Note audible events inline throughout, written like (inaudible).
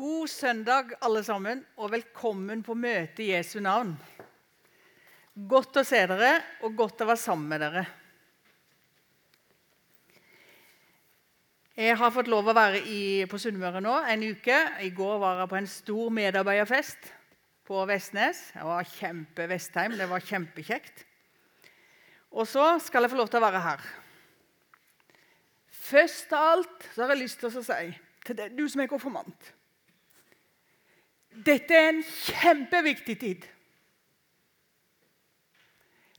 God søndag, alle sammen, og velkommen på møte i Jesu navn. Godt å se dere, og godt å være sammen med dere. Jeg har fått lov å være i, på Sunnmøre nå en uke. I går var jeg på en stor medarbeiderfest på Vestnes. Det var kjempe-Vestheim. Det var kjempekjekt. Og så skal jeg få lov til å være her. Først av alt så har jeg lyst til å si til du som er konfirmant Dette er en kjempeviktig tid.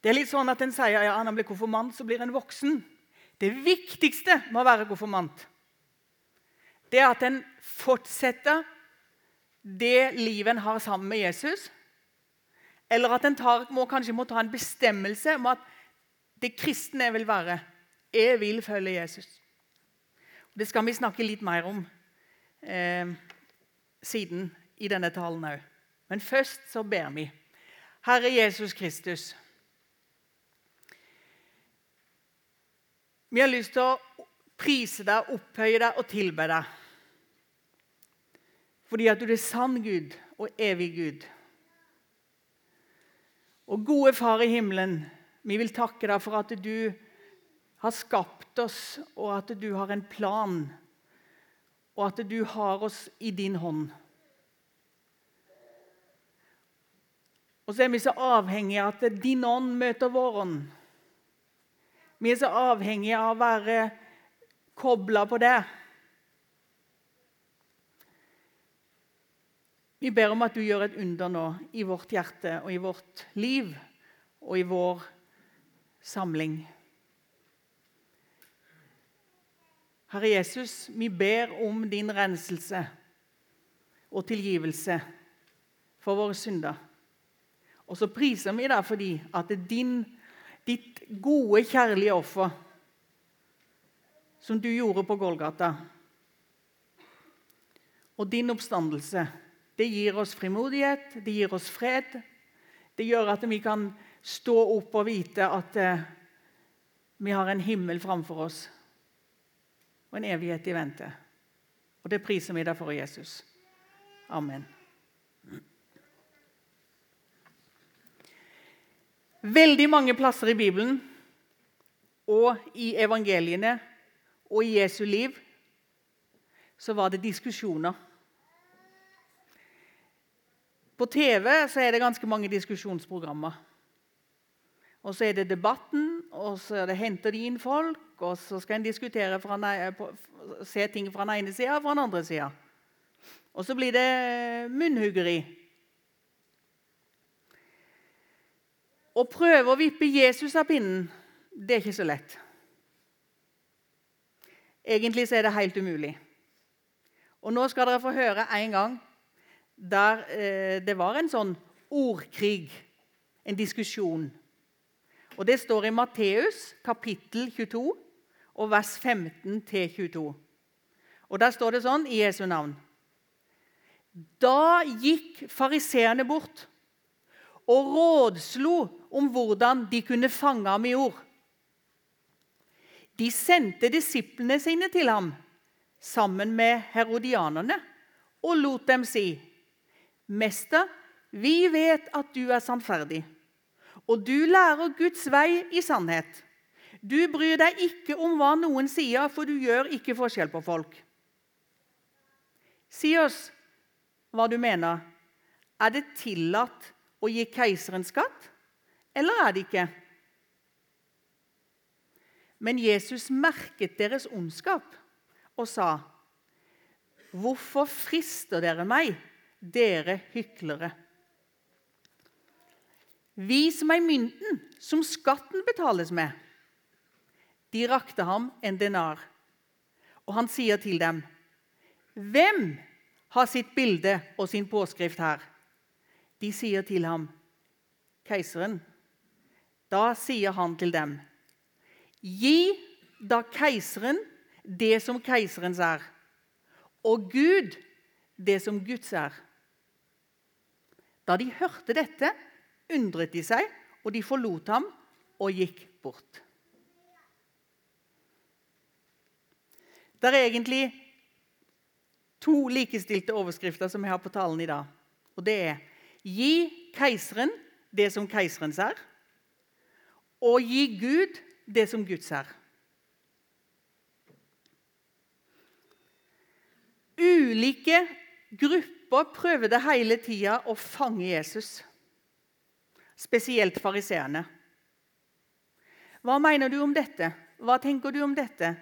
Det er litt sånn at En sier ja, når en blir konfirmant, så blir en voksen. Det viktigste med å være konfirmant det er at en fortsetter det livet en har sammen med Jesus. Eller at en tar, må, kanskje må ta en bestemmelse om at det kristne jeg vil være, jeg vil følge Jesus. Det skal vi snakke litt mer om eh, siden i denne talen òg. Men først så ber vi. Herre Jesus Kristus. Vi har lyst til å prise deg, opphøye deg og tilbe deg. Fordi at du er sann Gud og evig Gud. Og gode Far i himmelen, vi vil takke deg for at du har skapt oss, og at du har en plan, og at du har oss i din hånd. Og så er vi så avhengige av at din ånd møter vår ånd. Vi er så avhengige av å være kobla på det. Vi ber om at du gjør et under nå i vårt hjerte og i vårt liv og i vår samling. Herre Jesus, vi ber om din renselse og tilgivelse for våre synder. Og så priser vi deg fordi at det din, ditt gode, kjærlige offer som du gjorde på Golgata, og din oppstandelse, det gir oss frimodighet, det gir oss fred. Det gjør at vi kan stå opp og vite at eh, vi har en himmel framfor oss og en evighet i vente. Og det priser vi deg for, Jesus. Amen. Veldig mange plasser i Bibelen og i evangeliene og i Jesu liv så var det diskusjoner. På TV så er det ganske mange diskusjonsprogrammer. Og så er det debatten, og så det henter de inn folk, og så skal en diskutere fra, se ting fra den ene sida og fra den andre sida. Og så blir det munnhuggeri. Å prøve å vippe Jesus av pinnen, det er ikke så lett. Egentlig så er det helt umulig. Og nå skal dere få høre en gang der eh, det var en sånn ordkrig, en diskusjon. Og Det står i Matteus kapittel 22 og vers 15-22. Og Der står det sånn i Jesu navn. Da gikk fariseerne bort og rådslo om hvordan de kunne fange ham i ord. De sendte disiplene sine til ham sammen med herodianerne og lot dem si.: Mester, vi vet at du er sannferdig, og du lærer Guds vei i sannhet. Du bryr deg ikke om hva noen sier, for du gjør ikke forskjell på folk. Si oss hva du mener. Er det tillatt å gi keiseren skatt, eller er det ikke? Men Jesus merket deres ondskap og sa, 'Hvorfor frister dere meg, dere hyklere?' Vis meg mynten som skatten betales med. De rakte ham en denar, og han sier til dem, 'Hvem har sitt bilde og sin påskrift her?' De sier til ham, 'Keiseren.' Da sier han til dem, 'Gi da keiseren det som keiserens er, og Gud det som Guds er.' Da de hørte dette, undret de seg, og de forlot ham og gikk bort. Det er egentlig to likestilte overskrifter som jeg har på talen i dag. Og det er Gi keiseren det som keiserens er, og gi Gud det som Guds er. Ulike grupper prøvde hele tida å fange Jesus, spesielt fariseerne. Hva mener du om dette? Hva tenker du om dette?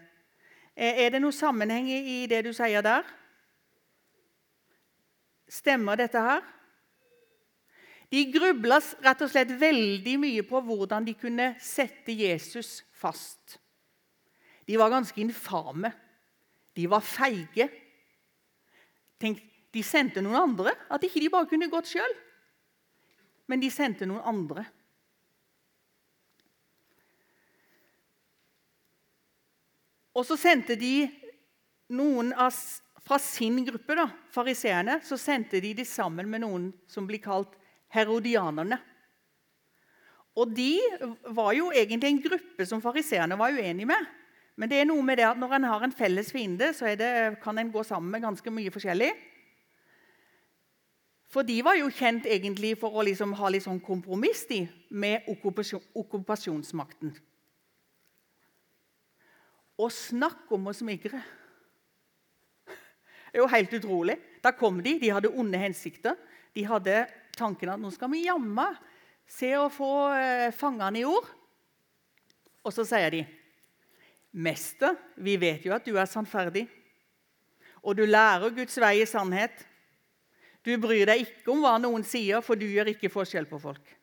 Er det noe sammenheng i det du sier der? Stemmer dette her? De grubla rett og slett veldig mye på hvordan de kunne sette Jesus fast. De var ganske infame. De var feige. Tenk, De sendte noen andre. At ikke de bare kunne gått sjøl. Men de sendte noen andre. Og så sendte de noen av, fra sin gruppe, da, fariseerne, så sendte de de sammen med noen som blir kalt herodianerne. Og De var jo egentlig en gruppe som fariseerne var uenige med. Men det er noe med det at når en har en felles fiende, så det, kan en gå sammen med ganske mye forskjellig. For de var jo kjent egentlig for å liksom ha litt sånn kompromiss de, med okkupasjon, okkupasjonsmakten. Og snakk om å smigre! Det er jo helt utrolig. Da kom de, de hadde onde hensikter. De hadde tanken at nå skal vi jammen se å få eh, fangene i ord. Og så sier de, 'Mester, vi vet jo at du er sannferdig.' 'Og du lærer Guds vei i sannhet.' 'Du bryr deg ikke om hva noen sier, for du gjør ikke forskjell på folk.'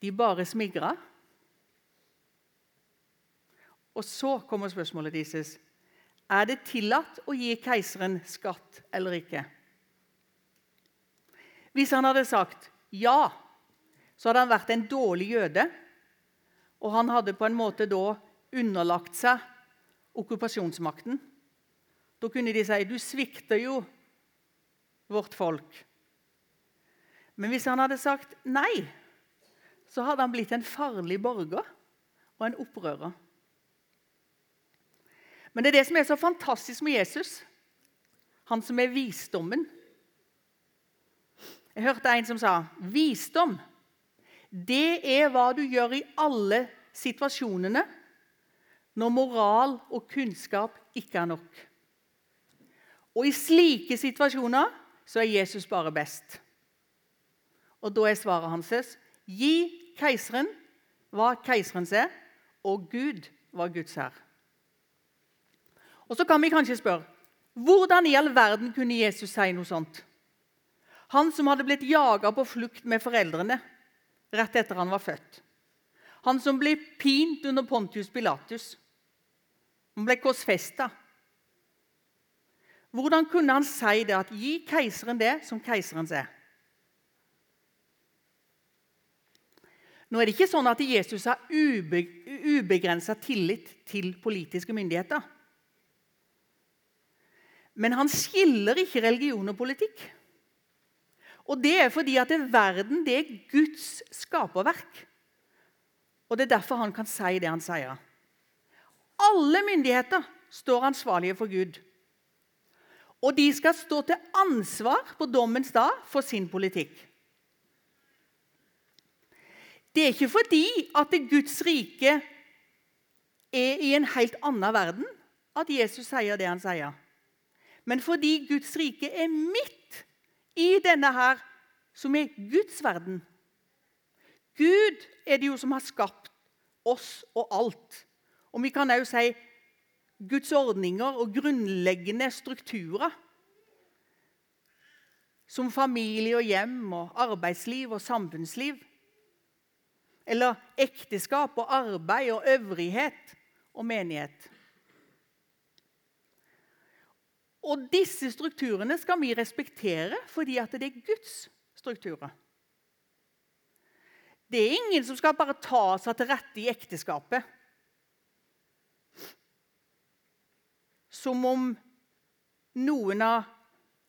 De bare smigra. Og så kommer spørsmålet deres. Er det tillatt å gi keiseren skatt eller ikke? Hvis han hadde sagt ja, så hadde han vært en dårlig jøde. Og han hadde på en måte da underlagt seg okkupasjonsmakten. Da kunne de si du svikter jo vårt folk. Men hvis han hadde sagt nei, så hadde han blitt en farlig borger og en opprører. Men det er det som er så fantastisk med Jesus. Han som er visdommen. Jeg hørte en som sa visdom det er hva du gjør i alle situasjonene når moral og kunnskap ikke er nok. Og i slike situasjoner så er Jesus bare best. Og da er svaret hans gi keiseren hva keiserens er, og Gud hva Guds er. Og Så kan vi kanskje spørre hvordan i all verden kunne Jesus si noe sånt? Han som hadde blitt jaga på flukt med foreldrene rett etter han var født. Han som ble pint under Pontius Pilatus. Han ble korsfesta. Hvordan kunne han si det at 'gi keiseren det som keiserens er'? Nå er det ikke sånn at Jesus har ube, ubegrensa tillit til politiske myndigheter. Men han skiller ikke religion og politikk. Og Det er fordi at verden det er Guds skaperverk. Og Det er derfor han kan si det han sier. Alle myndigheter står ansvarlige for Gud. Og de skal stå til ansvar på dommens dag for sin politikk. Det er ikke fordi at det Guds rike er i en helt annen verden at Jesus sier det han sier. Men fordi Guds rike er midt i denne her, som er Guds verden. Gud er det jo som har skapt oss og alt. Og vi kan òg si Guds ordninger og grunnleggende strukturer. Som familie og hjem og arbeidsliv og samfunnsliv. Eller ekteskap og arbeid og øvrighet og menighet. Og disse strukturene skal vi respektere fordi at det er Guds strukturer. Det er ingen som skal bare ta seg til rette i ekteskapet. Som om noen av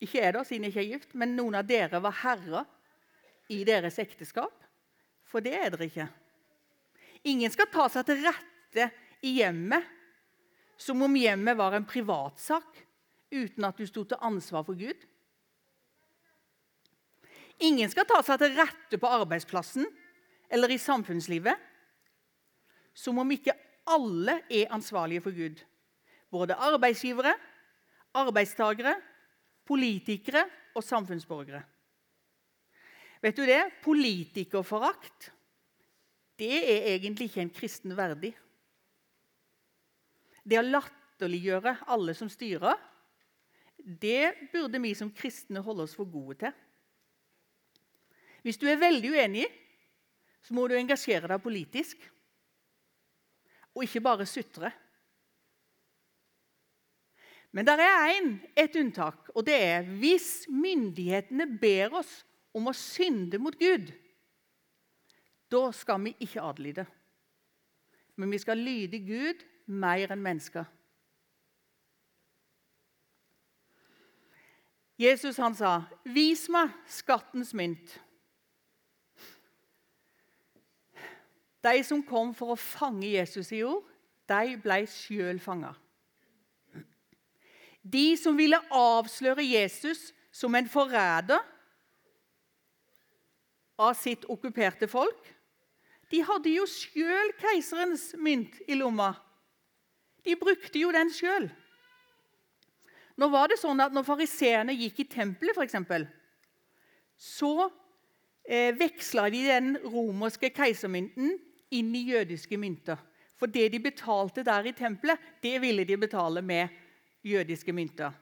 ikke er da, siden jeg ikke er gift, men noen av dere var herrer i deres ekteskap. For det er dere ikke. Ingen skal ta seg til rette i hjemmet som om hjemmet var en privatsak uten at du sto til ansvar for Gud? Ingen skal ta seg til rette på arbeidsplassen eller i samfunnslivet som om ikke alle er ansvarlige for Gud. Både arbeidsgivere, arbeidstakere, politikere og samfunnsborgere. Vet du det? Politikerforakt det er egentlig ikke en kristen verdig. Det å latterliggjøre alle som styrer, det burde vi som kristne holde oss for gode til. Hvis du er veldig uenig, så må du engasjere deg politisk. Og ikke bare sutre. Men det er én, et unntak, og det er hvis myndighetene ber oss om å synde mot Gud. Da skal vi ikke adlyde. Men vi skal lyde Gud mer enn mennesker. Jesus han sa, 'Vis meg skattens mynt.' De som kom for å fange Jesus i jord, de ble sjøl fanga. De som ville avsløre Jesus som en forræder av sitt okkuperte folk, de hadde jo sjøl keiserens mynt i lomma. De brukte jo den sjøl. Nå var det sånn at når fariseerne gikk i tempelet, f.eks., så eh, veksla de den romerske keisermynten inn i jødiske mynter. For det de betalte der i tempelet, det ville de betale med jødiske mynter.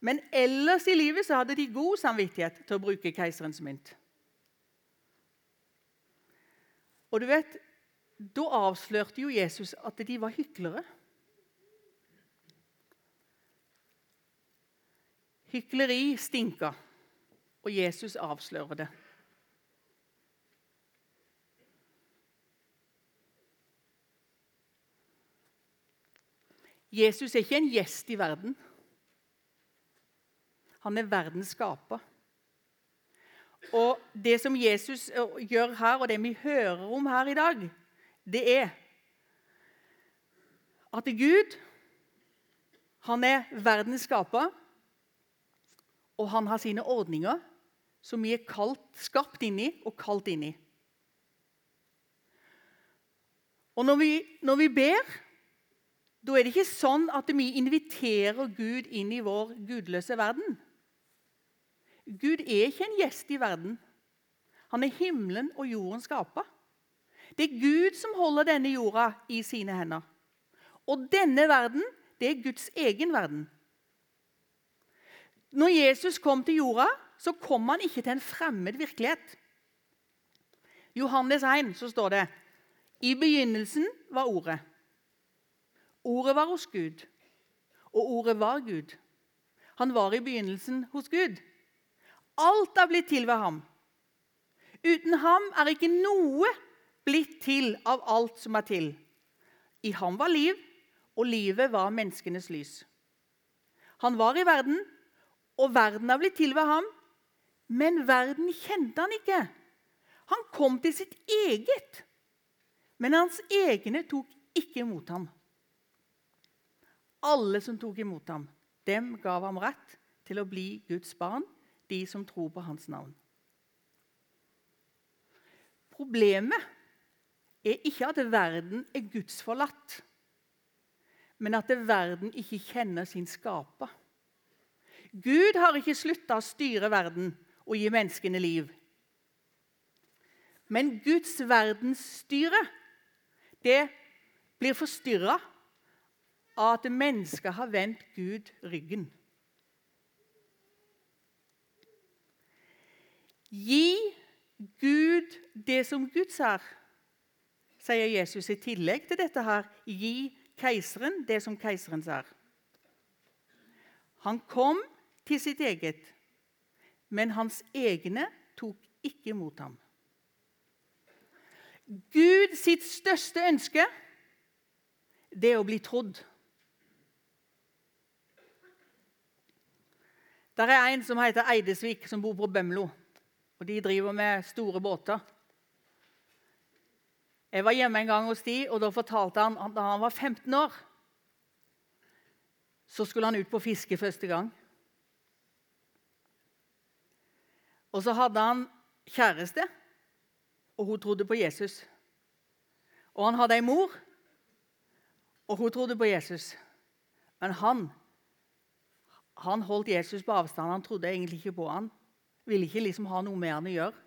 Men ellers i livet så hadde de god samvittighet til å bruke keiserens mynt. Og du vet, Da avslørte jo Jesus at de var hyklere. Hykleri stinka, og Jesus avslører det. Jesus er ikke en gjest i verden. Han er verdens skaper. Og Det som Jesus eh, gjør her, og det vi hører om her i dag, det er at Gud han er verdens skaper, og han har sine ordninger som vi er kalt, skapt inn i og kalt inn i. Og når vi, når vi ber da er det ikke sånn at vi inviterer Gud inn i vår gudløse verden. Gud er ikke en gjest i verden. Han er himmelen og jorden skapa. Det er Gud som holder denne jorda i sine hender. Og denne verden, det er Guds egen verden. Når Jesus kom til jorda, så kom han ikke til en fremmed virkelighet. Johannes 1 så står det i begynnelsen var Ordet. Ordet var hos Gud, og ordet var Gud. Han var i begynnelsen hos Gud. Alt er blitt til ved ham. Uten ham er ikke noe blitt til av alt som er til. I ham var liv, og livet var menneskenes lys. Han var i verden, og verden er blitt til ved ham, men verden kjente han ikke. Han kom til sitt eget, men hans egne tok ikke imot ham. Alle som tok imot ham, dem gav ham rett til å bli Guds barn, de som tror på hans navn. Problemet er ikke at verden er gudsforlatt, men at verden ikke kjenner sin skaper. Gud har ikke slutta å styre verden og gi menneskene liv. Men Guds verdensstyre det blir forstyrra av at mennesket har vendt Gud ryggen. Gi Gud det som Gud er, sier Jesus i tillegg til dette her. Gi keiseren det som keiseren er. Han kom til sitt eget, men hans egne tok ikke imot ham. Gud sitt største ønske det er å bli trodd. Der er en som heter Eidesvik, som bor på Bømlo. Og De driver med store båter. Jeg var hjemme en gang hos de, og da fortalte han at da han var 15 år, så skulle han ut på fiske første gang. Og så hadde han kjæreste, og hun trodde på Jesus. Og han hadde ei mor, og hun trodde på Jesus. Men han, han holdt Jesus på avstand. Han trodde egentlig ikke på han. Ville ikke liksom ha noe med han å gjøre.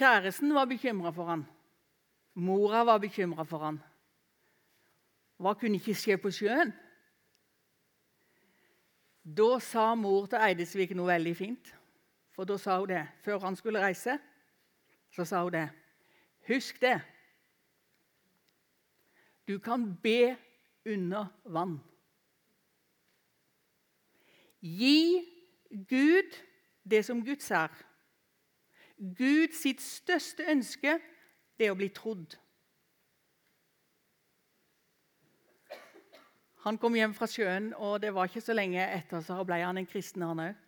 Kjæresten var bekymra for han. Mora var bekymra for han. Hva kunne ikke skje på sjøen? Da sa mor til Eidesvik noe veldig fint. For da sa hun det før han skulle reise. Så sa hun det. Husk det. Du kan be under vann. Gi Gud det som Guds er. Gud sitt største ønske det er å bli trodd. Han kom hjem fra sjøen, og det var ikke så lenge etter så ble han en kristen, han òg.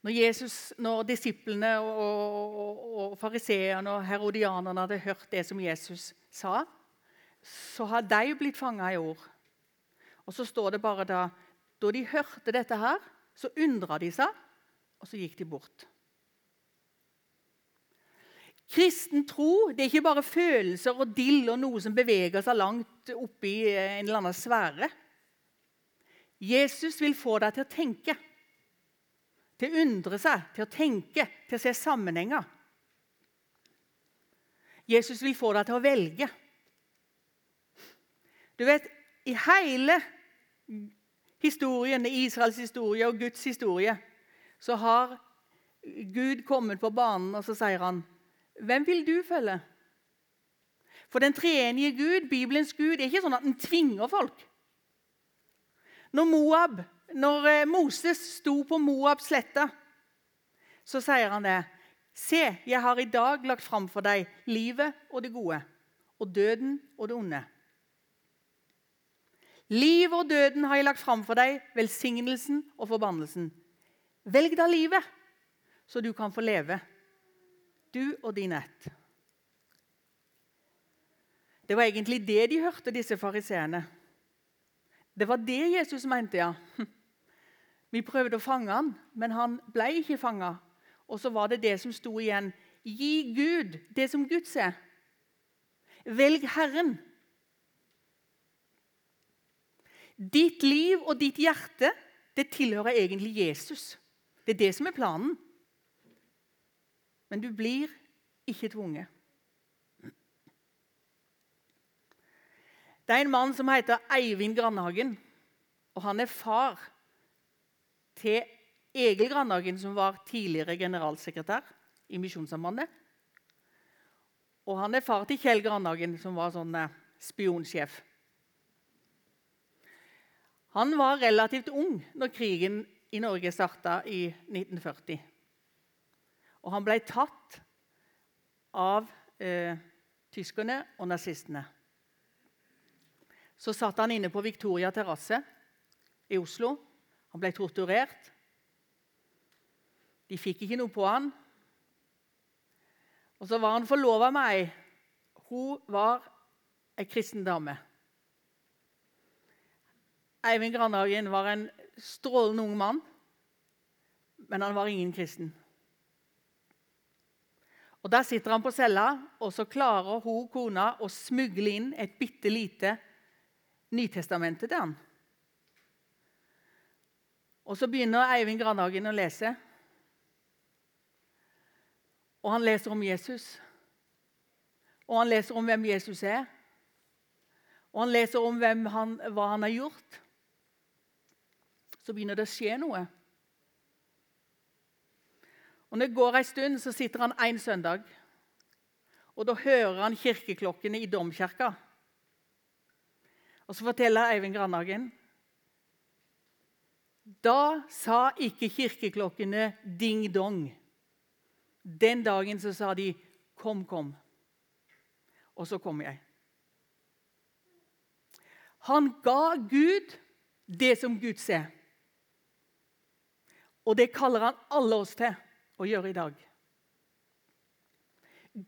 Når, Jesus, når disiplene og, og, og fariseerne og herodianerne hadde hørt det som Jesus sa, så har de blitt fanga i ord. Og så står det bare da Da de hørte dette her, så undra de seg, og så gikk de bort. Kristen tro det er ikke bare følelser og dill og noe som beveger seg langt oppi en eller annen sfære. Jesus vil få deg til å tenke, til å undre seg, til å tenke, til å se sammenhenger. Jesus vil få deg til å velge. Du vet, I hele historien, Israels historie og Guds historie så har Gud kommet på banen, og så sier han hvem vil du følge? For den treenige Gud, Bibelens Gud, er ikke sånn at den tvinger folk. Når, Moab, når eh, Moses sto på Moabs slette, så sier han det. Se, jeg har i dag lagt fram for deg livet og det gode, og døden og det onde. Livet og døden har jeg lagt fram for deg, velsignelsen og forbannelsen. Velg da livet, så du kan få leve du og din ett. Det var egentlig det de hørte, disse fariseerne. Det var det Jesus mente, ja. (laughs) Vi prøvde å fange han, men han ble ikke fanga. Og så var det det som sto igjen. Gi Gud det som Gud ser. Velg Herren. Ditt liv og ditt hjerte det tilhører egentlig Jesus. Det er det som er planen men du blir ikke tvunget. Det er en mann som heter Eivind Grandhagen. og Han er far til Egil Grandhagen, som var tidligere generalsekretær i Misjonssambandet. Og han er far til Kjell Grandhagen, som var sånn eh, spionsjef. Han var relativt ung når krigen i Norge starta i 1940. Og han ble tatt av eh, tyskerne og nazistene. Så satt han inne på Victoria terrasse i Oslo. Han ble torturert. De fikk ikke noe på han. Og så var han forlova med ei. Hun var ei kristen dame. Eivind Grandhagen var en strålende ung mann, men han var ingen kristen. Og Der sitter han på cella, og så klarer hun kona å smugle inn et bitte lite Nytestamentet til han. Og Så begynner Eivind Grandhagen å lese. Og han leser om Jesus. Og han leser om hvem Jesus er. Og han leser om han, hva han har gjort. Så begynner det å skje noe. Og Når det går en stund, så sitter han en søndag. Og Da hører han kirkeklokkene i domkirka. Og Så forteller Eivind Grandhagen Da sa ikke kirkeklokkene ding-dong. Den dagen så sa de 'kom, kom'. Og så kom jeg. Han ga Gud det som Gud ser. Og det kaller han alle oss til å gjøre i dag.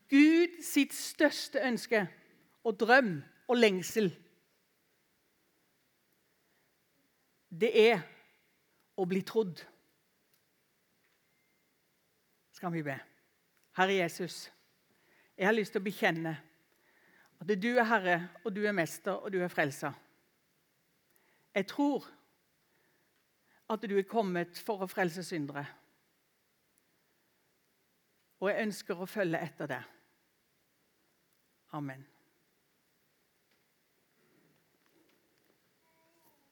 Gud sitt største ønske og drøm og lengsel Det er å bli trodd. Skal vi be. Herre Jesus, jeg har lyst til å bekjenne at du er Herre, og du er Mester, og du er Frelser. Jeg tror at du er kommet for å frelse syndere. Og jeg ønsker å følge etter det. Amen.